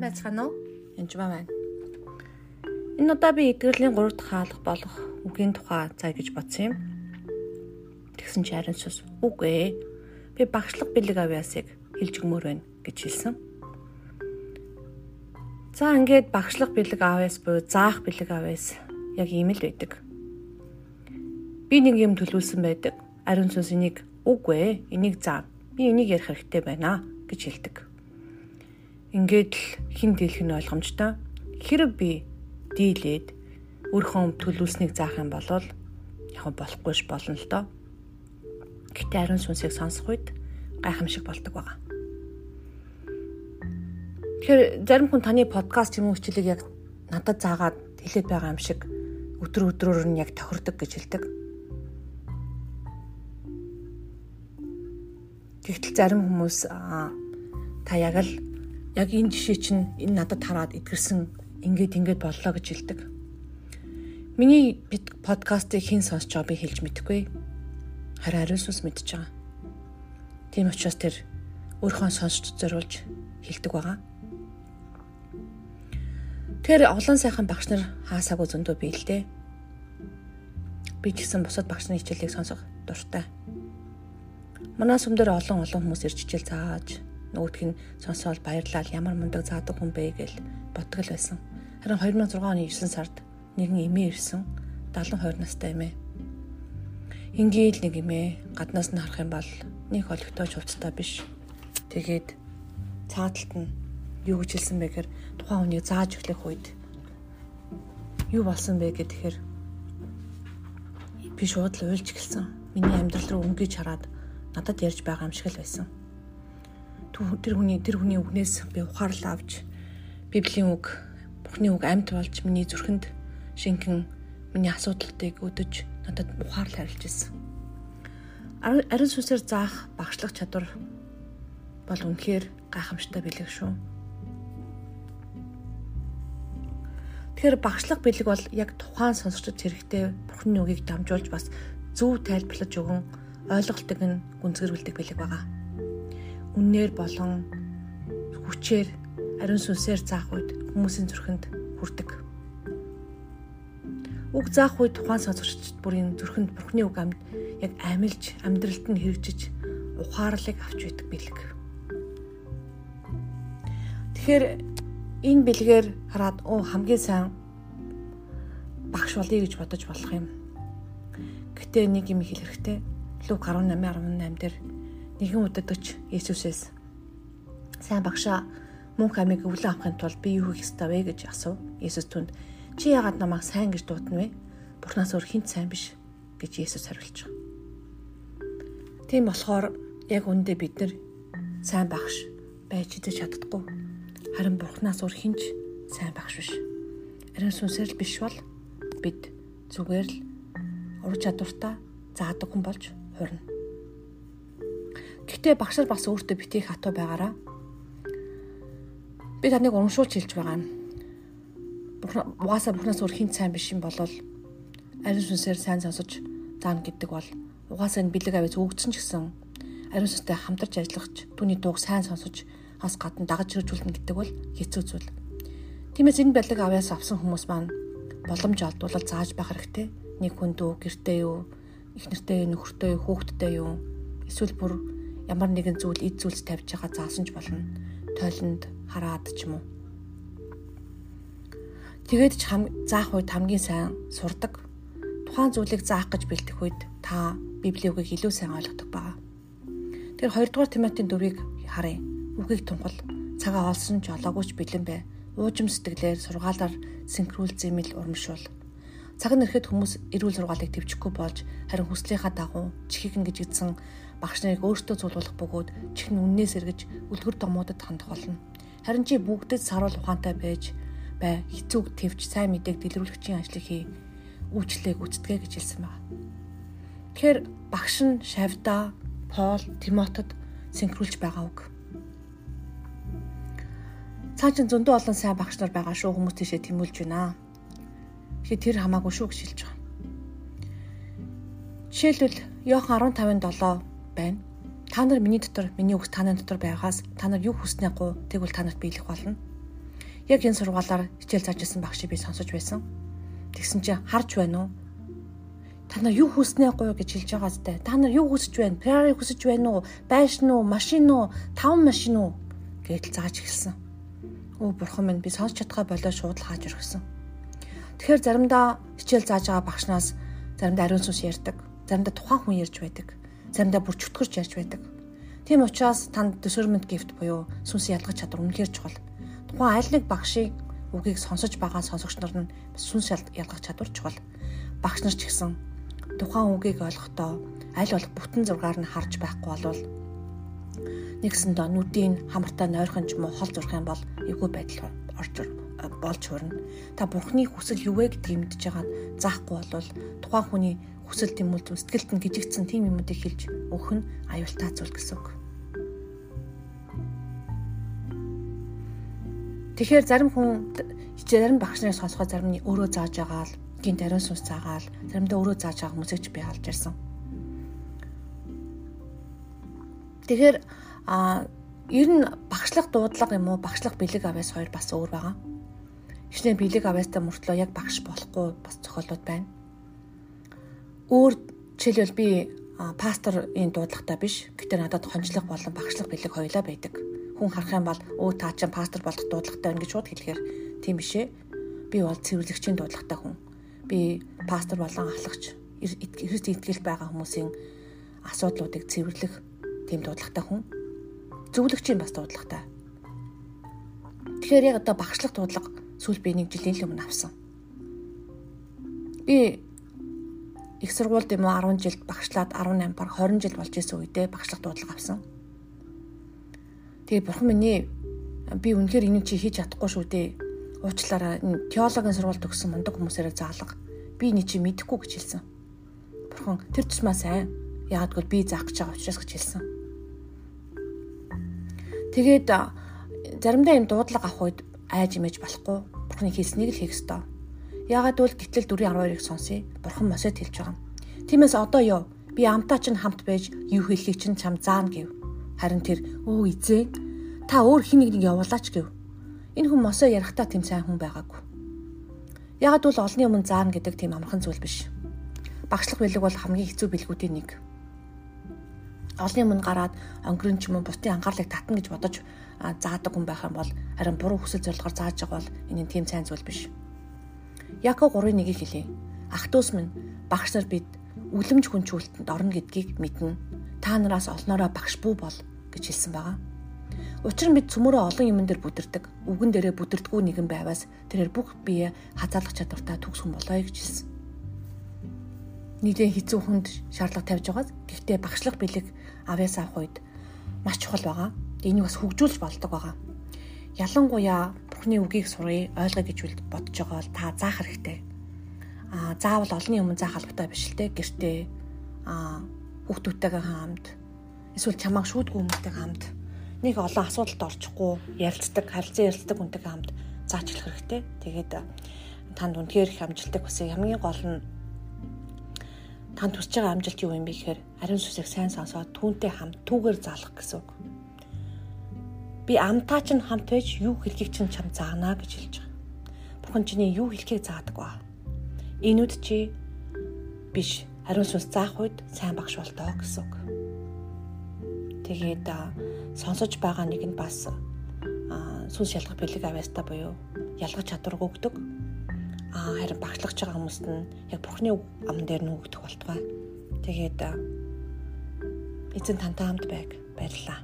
сайн байцгаана уу? Энд байна. Энэ удаа би эдгэрлийн 3 дахь хаалга болох үгийн тухай цай гэж бодсон юм. Тэгсэн чи харин сүс үгүй ээ. Би багшлах бэлэг авьяасыг хэлж өгмөр байна гэж хэлсэн. За ингээд багшлах бэлэг авьяас буюу заах бэлэг авьяас яг ийм л байдаг. Би нэг юм төлөвлөсөн байдаг. Ариун сүнс энийг үгүй ээ. Энийг заа. Би энийг ярих хэрэгтэй байна гэж хэлдэг. Ингээд л хин дийлэх нь ойлгомжтой. Хэрэг би дийлээд өөрхөн төлөвлөснийг заах юм бол яг болохгүйш болно л доо. Гэтэ ариун сүнсийг сонсох үед гайхамшиг болдог байгаа. Тэгэхээр зарим хүн таны подкаст юм уу хичээлийг яг надад заагаад хэлээд байгаа юм шиг өдөр өдрөөр нь яг тохирдог гэж хэлдэг. Тэгтэл зарим хүмүүс та яг л яг энэ жишээ чинь энэ надад хараад идгэрсэн ингээд ингээд боллоо гэж хэлдэг. Миний подкастыг хэн сонсч байгааг би хэлж мэдэхгүй. Харин ариун сүнс мэдж байгаа. Тийм учраас тэр өөрийнхөө сонсч зориулж хэлдэг байгаа. Тэр олон сайхан багш нар хаасаагүй зөндөө дээ. Би ч гэсэн бусад багш нарын хичээлийг сонсох дуртай. Манай сүм дээр олон олон хүмүүс ирж хичээл зааж нөгөөх нь сонсоол баярлал ямар мундаг заадаг хүн бэ гэж бодгол байсан. Харин 2006 оны 9 сард нэгэн эмээ ирсэн 70 20 настай эмээ. Ингээл нэг эмээ гаднаас нь харах юм бол нэг олигтой хувцтай биш. Тэгээд цааталт нь юу гэж хэлсэн бэ гэхээр тухайн хүнийг зааж өглөх үед юу болсон бэ гэхээр би шууд л уйлж гэлсэн. Миний амьдрал руу өнгөж хараад надад ярьж байгаа юм шиг л байсан тэр хүний тэр хүний үгнээс би ухаарлаа авч Библийн үг Бурхны үг амьд болж миний зүрхэнд шинхэн миний асуудалтыг өдөж надад ухаарл харилж ирсэн. Ариун сүнсээр заах багшлах чадвар бол үнэхээр гайхамшигтай бэлэг шүү. Тэгэхээр багшлах бэлэг бол яг тухайн сонсогчд хэрэгтэй Бурхны үгийг дамжуулж бас зөв тайлбарлаж өгөн ойлголтыг нь гүнзгийрүүлдэг бэлэг байгаа үннээр болон хүчээр ариун сүнсээр заах үед хүмүүсийн зүрхэнд хүрдэг. Үг заах үед тухайн сонсогчд бүрийн зүрхэнд Бурхны үг амьд яг амилж амьдралд нь хэрэгжиж ухаарлыг авч байдаг бэлэг. Тэгэхээр энэ бэлгээр хараад оо хамгийн сайн багш болъё гэж бодож болох юм. Гэтэ нэг юм хэл хэрэгтэй. Лук 18:18 дээр нэгэн удадагч Есүсээс сайн багшаа мөнх амийг өвлөн авахын тулд би юу хийх ёстой вэ гэж асуув. Есүс түнд чи яагаад намайг сайн гэж дуудана вэ? Бурханаас өөр хинт сайн биш гэж Есүс хариулж байгаа. Тийм болохоор яг үндэ бид нар сайн багш байж идэж чаддаггүй. Харин Бурханаас өөр хинч сайн багш биш. Ариун сүнсээр л биш бол бид зүгээр л ур чадвартай заадаг хүн болж хурна. Гэхдээ багш нар бас өөртөө битгий хатуу байгаараа. Би таныг урамшуулж хэлж байгаа юм. Угаасаа бурхнаас өөр хинт сайн биш юм болол ариун сүнсээр сайн сонсож заана гэдэг бол угаасаа энэ бэлэг авъя зүгдсэн ч гэсэн ариун сүнстэй хамтарч ажиллах түүний дууг сайн сонсож хас гадна дагаж хэрэгжүүлнэ гэдэг бол хэцүү зүйл. Тиймээс энэ бэлэг авьяас авсан хүмүүс маань боломж олдвол зааж байх хэрэгтэй. Нэг хүн дүү гэртээ юу, их нэртэй нөхөртэй юу, хүүхэдтэй юу, эсвэл бүр ямар нэгэн зүйл эд зүйлс тавьж байгаа заасан ч болно. Тойлонд хараад ч юм уу. Тэгээд ч хам заах үед хамгийн сайн сурдаг. Тухайн зүйлийг заах гэж бэлдэх үед та Библийн үгийг илүү сайн ойлгодог баа. Тэр 2 дугаар Тимотийн дөрвийг харъя. Үгийг тунхал цагаа олсон ч олоогүй ч бэлэн бай. Уужим сэтгэлээр сургаалаар синхруулж зэмэл урамшуул. Цаг нь ирэхэд хүмүүс эрүүл сургаалыг төвчөхгүй болж харин хүслийнхаа дагуу чихгэн гэж идсэн багш нарыг өөртөө цулуулах бөгөөд чихэн үннээс эргэж үлгэр домуудад хандах болно. Харин чи бүгдэд саруул ухаантай байж бай хэцүүг твч сайн мэдээг дэлгэрүүлэгчийн ажлыг хий үйлчлэгийг үздгээ гэж хэлсэн байна. Тэгэхээр багш нь Шавда, Пол, Тимотед синхруулж байгаа үг. Цаа чин зөндөө олон сайн багш нар байгаа шүү хүмүүс тийшээ тэмүүлж байна. Тэгэхээр тэр хамаагүй шүү гэж хэлж байгаа. Жишээлбэл Йохан 15:7 байна. Та нар миний дотор, миний үгс та нарын дотор байхаас та нар юу хүснээ гоо тэгвэл та нарт биелэх болно. Яг энэ сургуулаар хичээл зааж исэн багшийг би сонсож байсан. Тэгсэн чинь харж байна уу? Та нар юу хүснээ гоё гэж хэлж байгаа зү. Та нар юу хүсэж байна? Ferrari хүсэж байна уу? Байшин уу? Машин уу? Таван машин уу? гэдэл зааж эхэлсэн. Өө бурхан минь би сонсч чадхаа болоо шууд л хааж өргөсөн. Тэгэхээр заримдаа хичээл зааж байгаа багшнаас заримдаа ариун сүнс ярьдаг. Заримдаа тухайн хүн ярьж байдаг. Заримдаа бүр чөтгөрч ярьж байдаг. Тийм учраас танд discernment gift буюу сүнс ялгах чадвар үнэхээр чухал. Тухайн аль нэг багшийн үгийг сонсож байгаа сонсогч нар нь сүнс ялгах чадвар чухал. Багш нар ч гэсэн тухайн үгийг ойлгохдоо аль болох бүтэн зургаар нь харж байхгүй болвол нэгсэндээ нүдийн хамартаа нойрхон ч юм уу хол зурх юм бол эвгүй байдал орж болж хурна. Та бурхны хүсэл юу вэ гэдгийг мэдж байгаа заахгүй болвол тухайн хүний хүсэл тэмүүлт сэтгэлд нь гжигдсэн тийм юмуудыг хэлж өгөх нь аюултай зүйл гэсэн үг. Тэгэхээр зарим хүн зарим багш нарын сонсоход зарим нь өөрөө зааж байгаа л гинт ариун сүнс заагаал заримдаа өөрөө зааж байгаа хүмүүсийг би алж ирсэн. Тэгэхээр А ер нь багшлах дуудлага юм уу багшлах бэлэг авяас хоёр бас өөр байгаа. Ишнээ бэлэг авяастай мөртлөө яг багш болохгүй бас зохиолууд байна. Өөр жишээлбэл би пасторын дуудлагатай биш. Гэтэ надад хонжлох болон багшлах бэлэг хоёлаа байдаг. Хүн харах юм бол өө та чинь пастор болох дуудлагатай байна гэж шууд хэлэхээр тийм биш ээ. Би бол цэвэрлэгчийн дуудлагатай хүн. Би пастор болон ахлагч Христ итгэл байгаа хүмүүсийн асуудлуудыг цэвэрлэх тийм дуудлагатай хүн зөвлөгчийн бас дуудлагатай. Тэгэхээр яг одоо багшлах дуудлага сүүл би нэг жилийн өмнө авсан. Би их сургуульд юм уу 10 жилд багшлаад 18 баг 20 жил болж исэн үедээ багшлах дуудлага авсан. Тэгээ бурхан миний би үнэхээр энийг чи хийж чадахгүй шүү дээ. Уучлаарай. Теологийн сургууль төгссөн мундаг хүмүүсээрээ заалга. Би энийг чи мэдэхгүй гэж хэлсэн. Бурхан тэр тусмаа сайн. Яагадгүй би заах гэж байгаа учраас гэж хэлсэн. Тэгээд заримдаа юм дуудлага авах үед айж имэж болохгүй. Бурхны хэлснийг л хийх ёстой. Яагаад гэвэл гитлэл 4:12-ыг сонсъё. Бурхан Мосед хэлж байгаа. Тиймээс одоо яв. Би амтаа чинь хамт байж юу хэлхийг чинь чам заана гэв. Харин тэр өө эзээ та өөр хин нэг явуулаач гэв. Энэ хүн Мосе ярахтаа тэм сайн хүн байгаагүй. Яагаад бол олонний өмнө заана гэдэг тийм амархан зүйл биш. Багшлах бэлэг бол хамгийн хэцүү бэлгүүдийн нэг олны өмнө гараад өнгөрөн ч юм уу бусдын анхаарлыг татна гэж бодож заадаг хүн байх юм бол харин буруу хүсэл зорилгоор зааж байгаа бол энэ нь тийм сайн зүйл биш. Яков 3:1-ийг хэлье. Ах トゥ ус минь багш нар бид үлэмж хүнчүүлтэнд орно гэдгийг мэднэ. Та нараас олноороо багш бүү бол гэж хэлсэн байгаа. Учир нь бид цөмөрөө олон юмн дээр бүдэрдэг. Үгэн дээрээ бүдэрдгүү нэгэн байваас тэрээр бүх бие хазаалах чадвартай төгс хүн болоё гэж хэлсэн нэгэн хэцүү хүнд шаардлага тавьж байгаад гэхдээ багшлах бэлэг авьяас авах үед маш чухал байгаа. Энийг бас хөгжүүлж болдог байгаа. Ялангуяа Бурхны үгийг сурыг ойлгоё гэж бодож байгаа бол та заах хэрэгтэй. Аа заавал олонний өмнө заах албатай биш л те гэртээ аа хүүхдүүдтэйгээ хамт эсвэл чамааг шүүдгүй хүмүүстэй хамт нэг олон асуудалд орчихгүй ярилцдаг, харилцан ярилцдаг хүнтэйгээ хамт заачлах хэрэгтэй. Тэгээд танд үнэхээр их амжилттай хүсье. Хамгийн гол нь танд хүсэж байгаа амжилт юу юм бэ гэхээр ариун сүсийг сайн сонсоод түүнтэй хамт түүгээр заалах гэсэн үг. Би амтаа чинь хамт байж юу хэлхийг чинь чам заана гэж хэлж байгаа. Бурхан чиний юу хэлхийг заадаг ба. Энүүд чи биш ариун сүнс заах үед сайн багш болтоо гэсэн үг. Тэгээд сонсож байгаа нэг нь бас сүнс ялгах бэлэг авьяастай буюу ялгах чадварг өгдөг аа харин багшлагч байгаа хүмүүст нь яг бурхны ам дээр нүгдэх болтугай. Тэгээд эзэн тантай хамт байг баярлаа.